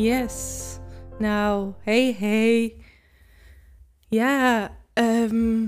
Yes. Nou, hey, hey. Ja, ehm,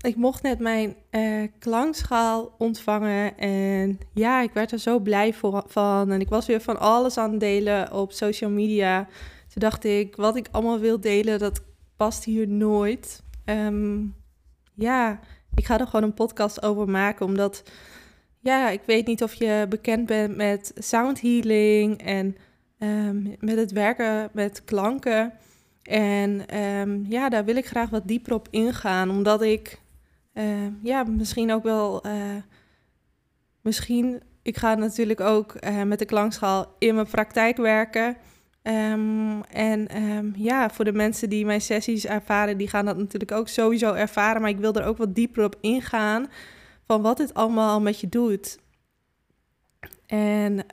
ik mocht net mijn uh, klankschaal ontvangen. En ja, ik werd er zo blij voor, van. En ik was weer van alles aan het delen op social media. Toen dacht ik, wat ik allemaal wil delen, dat past hier nooit. Ehm, ja, ik ga er gewoon een podcast over maken, omdat... Ja, ik weet niet of je bekend bent met sound healing en Ehm, met het werken met klanken. En ehm, ja, daar wil ik graag wat dieper op ingaan, omdat ik uh, ja, misschien ook wel. Uh, misschien, ik ga natuurlijk ook uh, met de klankschaal in mijn praktijk werken. En ja, voor de mensen die mijn sessies ervaren, die gaan dat natuurlijk ook sowieso ervaren. Maar ik wil er ook wat dieper op ingaan van wat dit allemaal met je doet. En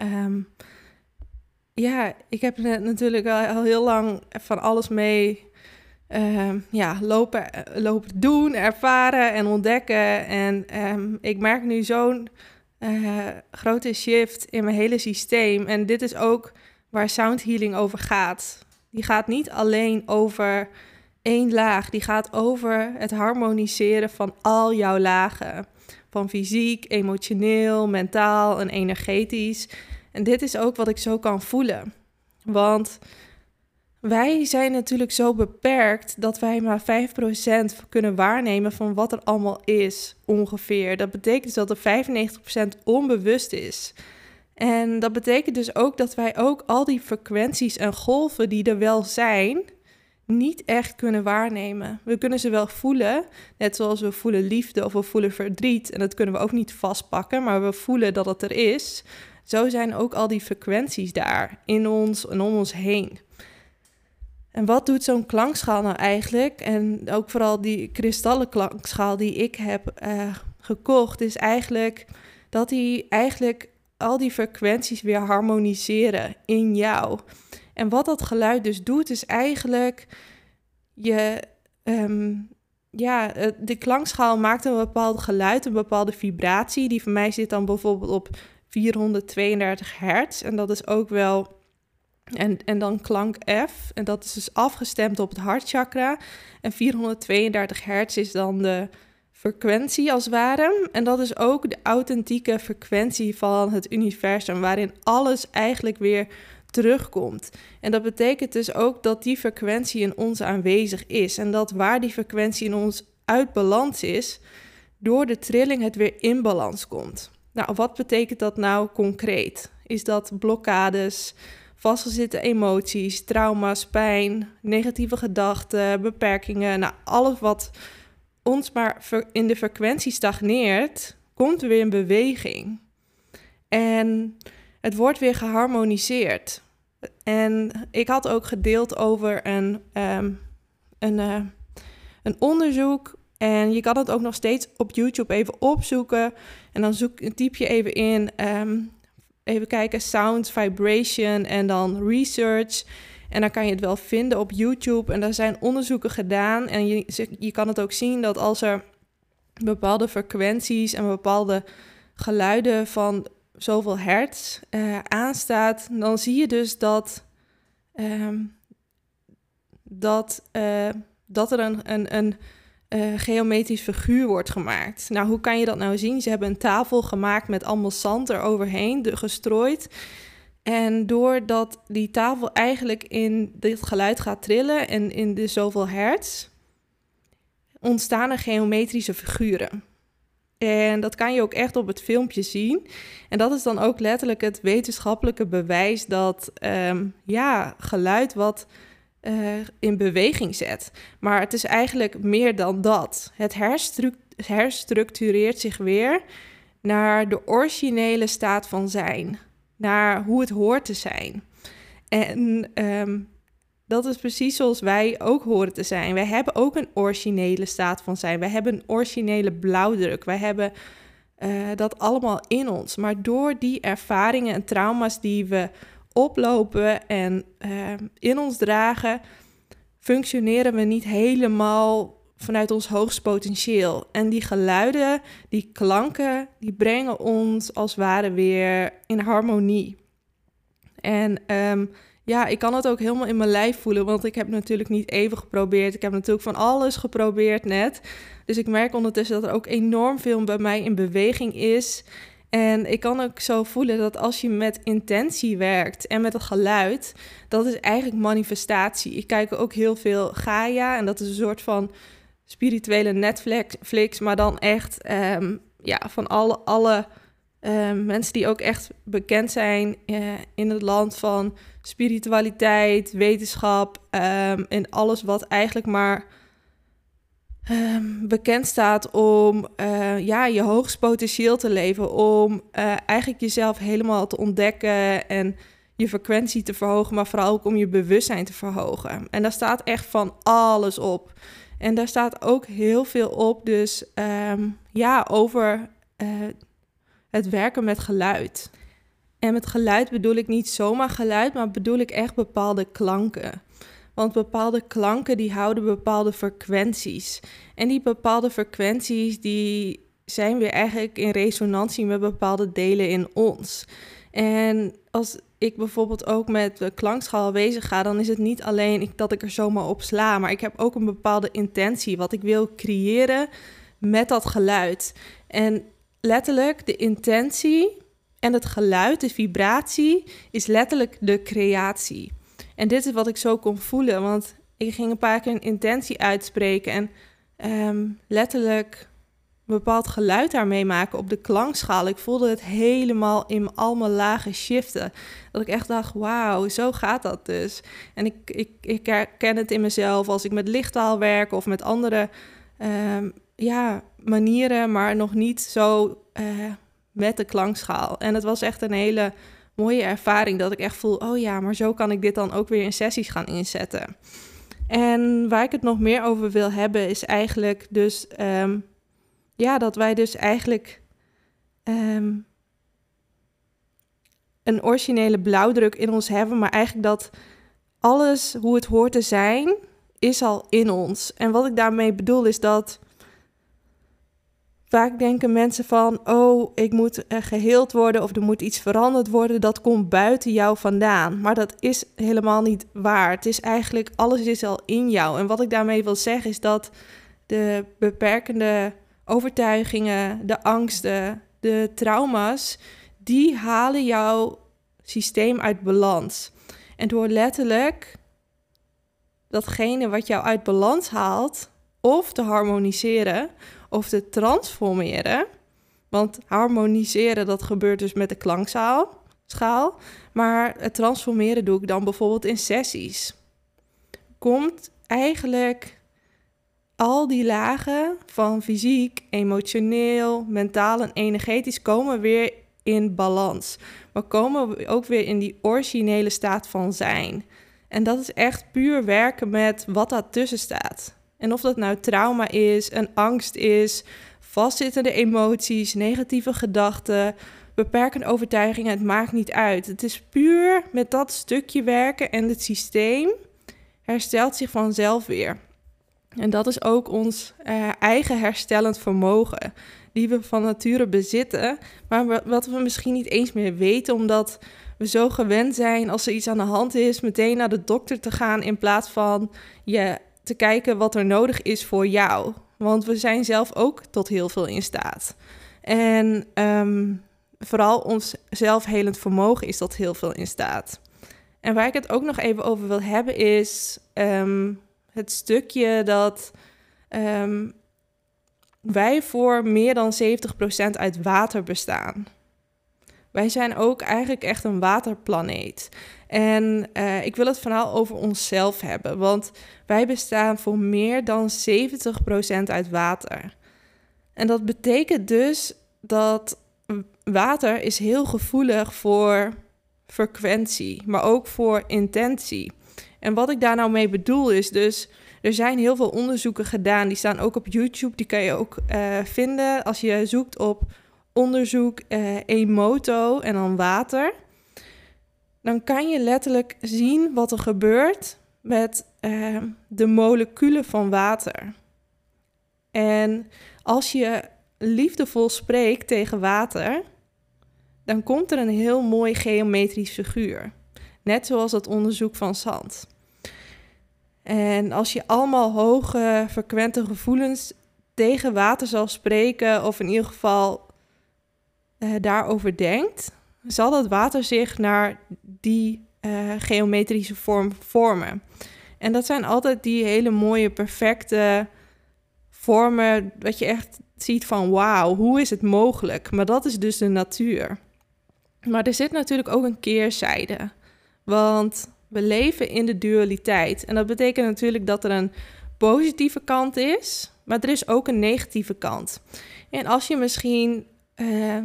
ja, ik heb natuurlijk al, heel lang van alles mee uh, ja, lopen, eh, lopen doen, ervaren en ontdekken. En um, ik merk nu zo'n uh, grote shift in mijn hele systeem. En dit is ook waar sound healing over gaat. Die gaat niet alleen over één laag, die gaat over het harmoniseren van al jouw lagen. Van fysiek, emotioneel, mentaal en energetisch. En dit is ook wat ik zo kan voelen. Want wij zijn natuurlijk zo beperkt dat wij maar 5% kunnen waarnemen van wat er allemaal is, ongeveer. Dat betekent dus dat er 95% onbewust is. En dat betekent dus ook dat wij ook al die frequenties en golven die er wel zijn, niet echt kunnen waarnemen. We kunnen ze wel voelen, net zoals we voelen liefde of we voelen verdriet. En dat kunnen we ook niet vastpakken, maar we voelen dat het er is. Zo zijn ook al die frequenties daar in ons en om ons heen. En wat doet zo'n klankschaal nou eigenlijk? En ook vooral die kristallen klankschaal die ik heb uh, gekocht, is eigenlijk dat die eigenlijk al die frequenties weer harmoniseren in jou. En wat dat geluid dus doet, is eigenlijk je. Um, ja, de klankschaal maakt een bepaald geluid, een bepaalde vibratie. Die voor mij zit dan bijvoorbeeld op 432 hertz. En dat is ook wel. En, en dan klank F. En dat is dus afgestemd op het hartchakra. En 432 hertz is dan de frequentie als het ware. En dat is ook de authentieke frequentie van het universum, waarin alles eigenlijk weer terugkomt. En dat betekent dus ook dat die frequentie in ons aanwezig is. En dat waar die frequentie in ons uit balans is, door de trilling het weer in balans komt. Nou, wat betekent dat nou concreet? Is dat blokkades, vastgezette emoties, trauma's, pijn, negatieve gedachten, beperkingen, nou, alles wat ons maar in de frequentie stagneert, komt weer in beweging. En het wordt weer geharmoniseerd. En ik had ook gedeeld over een, um, een, uh, een onderzoek en je kan het ook nog steeds op YouTube even opzoeken. En dan zoek, typ je even in, um, even kijken, sound, vibration en dan research. En dan kan je het wel vinden op YouTube. En daar zijn onderzoeken gedaan. En je, je kan het ook zien dat als er bepaalde frequenties en bepaalde geluiden van zoveel hertz uh, aanstaat, dan zie je dus dat, um, dat, uh, dat er een, een, een uh, geometrisch figuur wordt gemaakt. Nou, hoe kan je dat nou zien? Ze hebben een tafel gemaakt met allemaal zand eroverheen, de, gestrooid. En doordat die tafel eigenlijk in dit geluid gaat trillen en in de zoveel hertz, ontstaan er geometrische figuren. En dat kan je ook echt op het filmpje zien. En dat is dan ook letterlijk het wetenschappelijke bewijs dat um, ja, geluid wat uh, in beweging zet. Maar het is eigenlijk meer dan dat. Het herstructureert zich weer naar de originele staat van zijn. naar hoe het hoort te zijn. En ehm, dat is precies zoals wij ook horen te zijn. Wij hebben ook een originele staat van zijn. Wij hebben een originele blauwdruk. Wij hebben uh, dat allemaal in ons. Maar door die ervaringen en trauma's die we oplopen en uh, in ons dragen, functioneren we niet helemaal vanuit ons hoogst potentieel. En die geluiden, die klanken, die brengen ons als ware weer in harmonie. En um, ja, ik kan het ook helemaal in mijn lijf voelen, want ik heb natuurlijk niet even geprobeerd. Ik heb natuurlijk van alles geprobeerd net. Dus ik merk ondertussen dat er ook enorm veel bij mij in beweging is. En ik kan ook zo voelen dat als je met intentie werkt en met het geluid, dat is eigenlijk manifestatie. Ik kijk ook heel veel Gaia en dat is een soort van spirituele Netflix, maar dan echt um, ja, van alle, alle um, mensen die ook echt bekend zijn uh, in het land van spiritualiteit, wetenschap um, en alles wat eigenlijk maar um, bekend staat om uh, ja, je hoogst potentieel te leven, om uh, eigenlijk jezelf helemaal te ontdekken en je frequentie te verhogen, maar vooral ook om je bewustzijn te verhogen. En daar staat echt van alles op. En daar staat ook heel veel op, dus um, ja, over uh, het werken met geluid. En met geluid bedoel ik niet zomaar geluid, maar bedoel ik echt bepaalde klanken. Want bepaalde klanken die houden bepaalde frequenties. En die bepaalde frequenties die zijn weer eigenlijk in resonantie met bepaalde delen in ons. En als ik bijvoorbeeld ook met de klankschaal bezig ga, dan is het niet alleen dat ik er zomaar op sla, maar ik heb ook een bepaalde intentie, wat ik wil creëren met dat geluid. En letterlijk de intentie en het geluid, de vibratie, is letterlijk de creatie. En dit is wat ik zo kon voelen, want ik ging een paar keer een intentie uitspreken en um, letterlijk een bepaald geluid daarmee maken op de klankschaal. Ik voelde het helemaal in al mijn lagen shiften. Dat ik echt dacht, wauw, zo gaat dat dus. En ik, ik, ik herken het in mezelf als ik met lichttaal werk of met andere um, ja, manieren, maar nog niet zo uh, met de klankschaal. En het was echt een hele mooie ervaring dat ik echt voel, oh ja, maar zo kan ik dit dan ook weer in sessies gaan inzetten. En waar ik het nog meer over wil hebben is eigenlijk dus, um, ja, dat wij dus eigenlijk um, een originele blauwdruk in ons hebben, maar eigenlijk dat alles hoe het hoort te zijn, is al in ons. En wat ik daarmee bedoel is dat Vaak denken mensen van, oh, ik moet geheeld worden of er moet iets veranderd worden. Dat komt buiten jou vandaan. Maar dat is helemaal niet waar. Het is eigenlijk, alles is al in jou. En wat ik daarmee wil zeggen is dat de beperkende overtuigingen, de angsten, de trauma's, die halen jouw systeem uit balans. En door letterlijk datgene wat jou uit balans haalt, of te harmoniseren of te transformeren. Want harmoniseren, dat gebeurt dus met de klankzaal, schaal. Maar het transformeren doe ik dan bijvoorbeeld in sessies. Komt eigenlijk al die lagen van fysiek, emotioneel, mentaal en energetisch komen weer in balans. Maar komen we ook weer in die originele staat van zijn. En dat is echt puur werken met wat daartussen staat. En of dat nou trauma is, een angst is, vastzittende emoties, negatieve gedachten, beperkende overtuigingen, het maakt niet uit. Het is puur met dat stukje werken en het systeem herstelt zich vanzelf weer. En dat is ook ons uh, eigen herstellend vermogen, die we van nature bezitten, maar wat we misschien niet eens meer weten, omdat we zo gewend zijn als er iets aan de hand is, meteen naar de dokter te gaan in plaats van je te kijken wat er nodig is voor jou. Want we zijn zelf ook tot heel veel in staat. En um, vooral ons zelfhelend vermogen is tot heel veel in staat. En waar ik het ook nog even over wil hebben is um, het stukje dat um, wij voor meer dan 70% uit water bestaan. Wij zijn ook eigenlijk echt een waterplaneet. En uh, ik wil het verhaal over onszelf hebben, want wij bestaan voor meer dan 70% uit water. En dat betekent dus dat water is heel gevoelig voor frequentie, maar ook voor intentie. En wat ik daar nou mee bedoel is dus, er zijn heel veel onderzoeken gedaan, die staan ook op YouTube, die kan je ook uh, vinden als je zoekt op onderzoek uh, Emoto en dan water. Dan kan je letterlijk zien wat er gebeurt met uh, de moleculen van water. En als je liefdevol spreekt tegen water, dan komt er een heel mooi geometrisch figuur. Net zoals het onderzoek van zand. En als je allemaal hoge, frequente gevoelens tegen water zal spreken, of in ieder geval uh, daarover denkt, zal dat water zich naar die uh, geometrische vorm vormen. En dat zijn altijd die hele mooie, perfecte vormen, dat je echt ziet van wauw, hoe is het mogelijk? Maar dat is dus de natuur. Maar er zit natuurlijk ook een keerzijde. Want we leven in de dualiteit. En dat betekent natuurlijk dat er een positieve kant is, maar er is ook een negatieve kant. En als je misschien uh,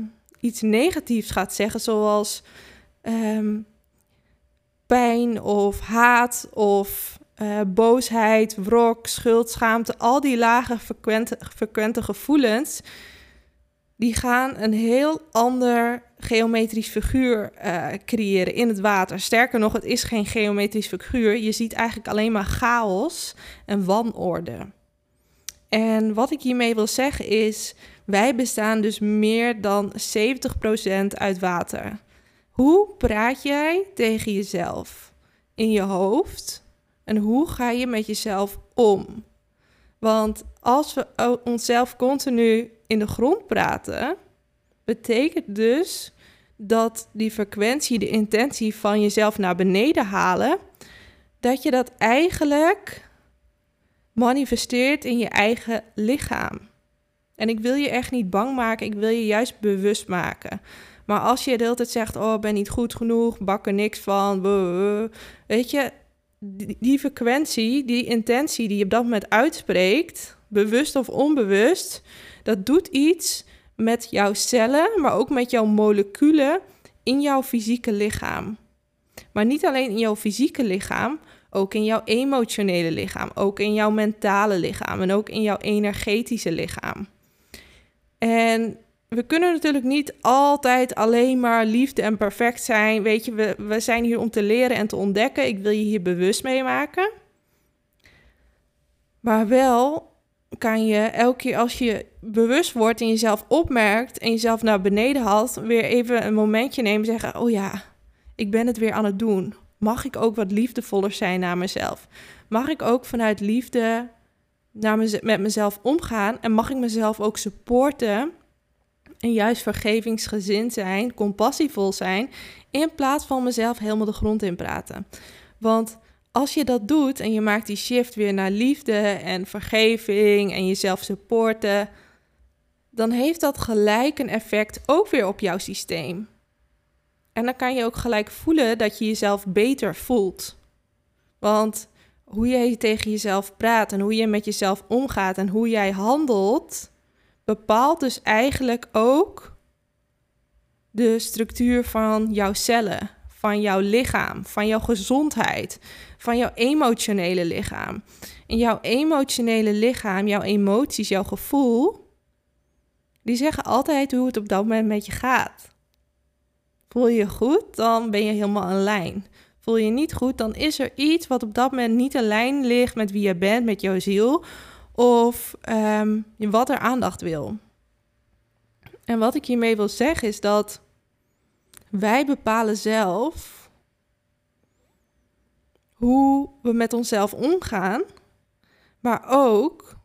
iets negatiefs gaat zeggen, zoals um, pijn of haat of uh, boosheid, wrok, schuld, schaamte, al die lage frequente, frequente gevoelens, die gaan een heel ander geometrisch figuur uh, creëren in het water. Sterker nog, het is geen geometrisch figuur. Je ziet eigenlijk alleen maar chaos en wanorde. En wat ik hiermee wil zeggen is, wij bestaan dus meer dan 70% uit water. Hoe praat jij tegen jezelf in je hoofd? En hoe ga je met jezelf om? Want als we onszelf continu in de grond praten, betekent dus dat die frequentie, de intentie van jezelf naar beneden halen, dat je dat eigenlijk manifesteert in je eigen lichaam. En ik wil je echt niet bang maken, ik wil je juist bewust maken. Maar als je de hele tijd zegt, oh, ben niet goed genoeg, bak er niks van, weet je, die, die frequentie, die intentie die je op dat moment uitspreekt, bewust of onbewust, dat doet iets met jouw cellen, maar ook met jouw moleculen in jouw fysieke lichaam. Maar niet alleen in jouw fysieke lichaam, ook in jouw emotionele lichaam, ook in jouw mentale lichaam en ook in jouw energetische lichaam. En we kunnen natuurlijk niet altijd alleen maar liefde en perfect zijn. Weet je, we, we zijn hier om te leren en te ontdekken. Ik wil je hier bewust mee maken. Maar wel kan je elke keer als je bewust wordt en jezelf opmerkt en jezelf naar beneden haalt, weer even een momentje nemen en zeggen: Oh ja, ik ben het weer aan het doen. Mag ik ook wat liefdevoller zijn naar mezelf? Mag ik ook vanuit liefde naar met mezelf omgaan en mag ik mezelf ook supporten en juist vergevingsgezind zijn, compassievol zijn, in plaats van mezelf helemaal de grond in praten? Want als je dat doet en je maakt die shift weer naar liefde en vergeving en jezelf supporten, dan heeft dat gelijk een effect ook weer op jouw systeem. En dan kan je ook gelijk voelen dat je jezelf beter voelt. Want hoe jij tegen jezelf praat en hoe je met jezelf omgaat en hoe jij handelt, bepaalt dus eigenlijk ook de structuur van jouw cellen, van jouw lichaam, van jouw gezondheid, van jouw emotionele lichaam. En jouw emotionele lichaam, jouw emoties, jouw gevoel, die zeggen altijd hoe het op dat moment met je gaat. Voel je je goed, dan ben je helemaal in lijn. Voel je niet goed, dan is er iets wat op dat moment niet in lijn ligt met wie je bent, met jouw ziel, of um, wat er aandacht wil. En wat ik hiermee wil zeggen is dat wij bepalen zelf hoe we met onszelf omgaan, maar ook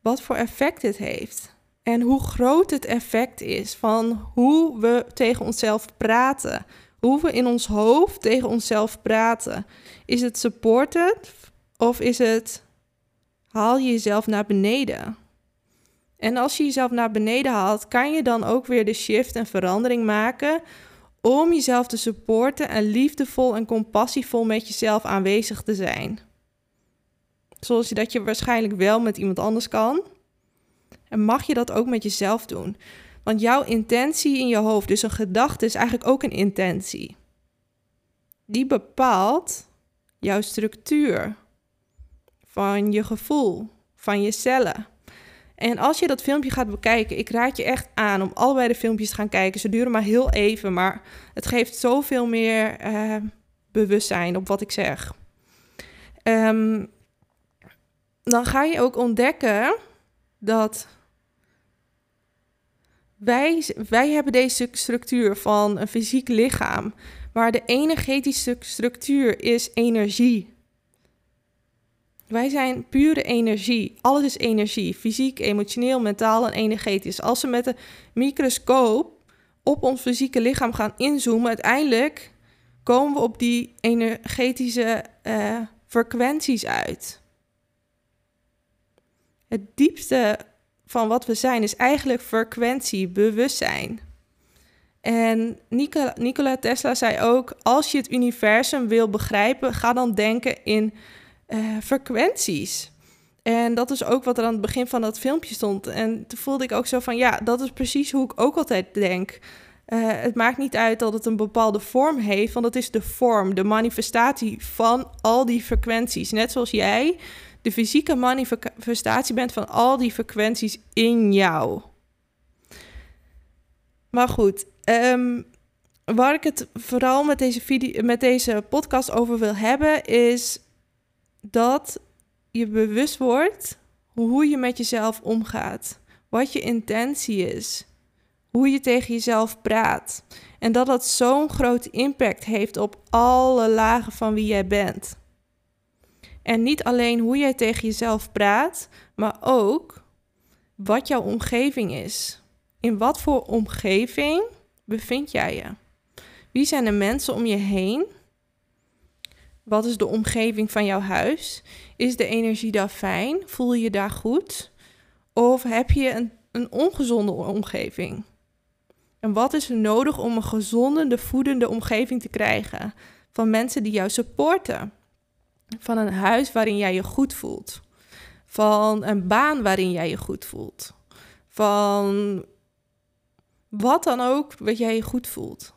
wat voor effect het heeft. En hoe groot het effect is van hoe we tegen onszelf praten. Hoe we in ons hoofd tegen onszelf praten. Is het supportive of is het haal je jezelf naar beneden? En als je jezelf naar beneden haalt, kan je dan ook weer de shift en verandering maken om jezelf te supporten en liefdevol en compassievol met jezelf aanwezig te zijn. Zoals je dat je waarschijnlijk wel met iemand anders kan. En mag je dat ook met jezelf doen. Want jouw intentie in je hoofd, dus een gedachte, is eigenlijk ook een intentie. Die bepaalt jouw structuur van je gevoel, van je cellen. En als je dat filmpje gaat bekijken, ik raad je echt aan om allebei de filmpjes te gaan kijken. Ze duren maar heel even, maar het geeft zoveel meer uh, bewustzijn op wat ik zeg. Um, dan ga je ook ontdekken dat wij, wij hebben deze structuur van een fysiek lichaam, maar de energetische structuur is energie. Wij zijn pure energie. Alles is energie. Fysiek, emotioneel, mentaal en energetisch. Als we met de microscoop op ons fysieke lichaam gaan inzoomen, uiteindelijk komen we op die energetische uh, frequenties uit. Het diepste van wat we zijn is eigenlijk frequentie, bewustzijn. En Nikola, Nikola Tesla zei ook: als je het universum wil begrijpen, ga dan denken in uh, frequenties. En dat is ook wat er aan het begin van dat filmpje stond. En toen voelde ik ook zo van: ja, dat is precies hoe ik ook altijd denk. Uh, het maakt niet uit dat het een bepaalde vorm heeft, want het is de vorm, de manifestatie van al die frequenties. Net zoals jij de fysieke manifestatie bent van al die frequenties in jou. Maar goed, um, waar ik het vooral met deze, video, met deze podcast over wil hebben, is dat je bewust wordt hoe je met jezelf omgaat. Wat je intentie is. Hoe je tegen jezelf praat. En dat dat zo'n groot impact heeft op alle lagen van wie jij bent. En niet alleen hoe jij tegen jezelf praat, maar ook wat jouw omgeving is. In wat voor omgeving bevind jij je? Wie zijn de mensen om je heen? Wat is de omgeving van jouw huis? Is de energie daar fijn? Voel je je daar goed? Of heb je een, een ongezonde omgeving? En wat is er nodig om een gezonde, voedende omgeving te krijgen? Van mensen die jou supporten, van een huis waarin jij je goed voelt. Van een baan waarin jij je goed voelt. Van wat dan ook wat jij je goed voelt.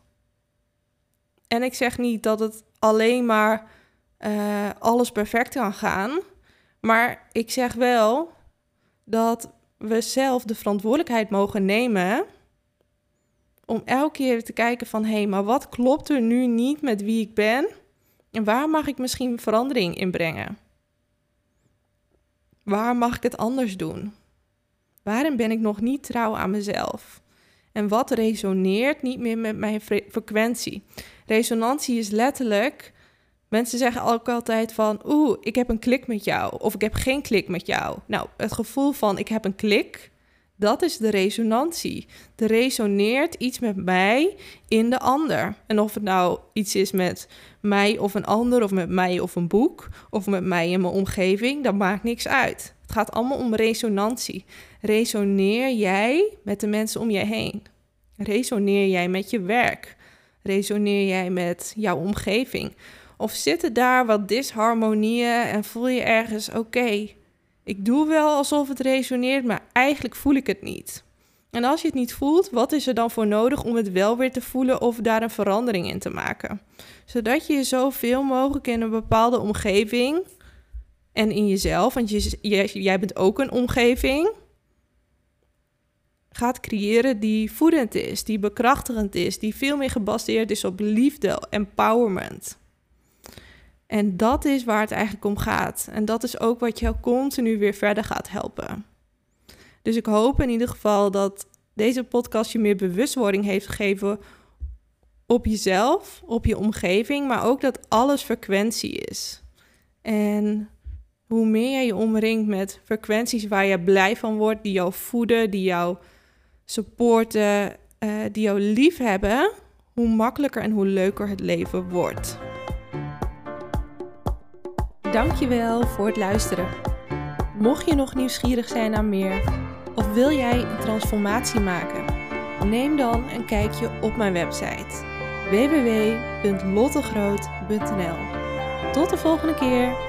En ik zeg niet dat het alleen maar uh, alles perfect kan gaan. Maar ik zeg wel dat we zelf de verantwoordelijkheid mogen nemen om elke keer te kijken van hé, hey, maar wat klopt er nu niet met wie ik ben? En waar mag ik misschien verandering in brengen? Waar mag ik het anders doen? Waarin ben ik nog niet trouw aan mezelf? En wat resoneert niet meer met mijn frequentie? Resonantie is letterlijk. Mensen zeggen ook altijd van, oeh, ik heb een klik met jou. Of ik heb geen klik met jou. Nou, het gevoel van ik heb een klik dat is de resonantie. Er resoneert iets met mij in de ander. En of het nou iets is met mij of een ander, of met mij of een boek, of met mij in mijn omgeving, dat maakt niks uit. Het gaat allemaal om resonantie. Resoneer jij met de mensen om je heen? Resoneer jij met je werk? Resoneer jij met jouw omgeving? Of zitten daar wat disharmonieën en voel je ergens oké? Ik doe wel alsof het resoneert, maar eigenlijk voel ik het niet. En als je het niet voelt, wat is er dan voor nodig om het wel weer te voelen of daar een verandering in te maken? Zodat je zoveel mogelijk in een bepaalde omgeving en in jezelf, want je, jij bent ook een omgeving, gaat creëren die voedend is, die bekrachtigend is, die veel meer gebaseerd is op liefde, empowerment. En dat is waar het eigenlijk om gaat. En dat is ook wat jou continu weer verder gaat helpen. Dus ik hoop in ieder geval dat deze podcast je meer bewustwording heeft gegeven op jezelf, op je omgeving, maar ook dat alles frequentie is. En hoe meer jij je omringt met frequenties waar je blij van wordt, die jou voeden, die jou supporten, uh, die jou lief hebben, hoe makkelijker en hoe leuker het leven wordt. Dankjewel voor het luisteren. Mocht je nog nieuwsgierig zijn naar meer of wil jij een transformatie maken, neem dan een kijkje op mijn website www.lottegroot.nl. Tot de volgende keer.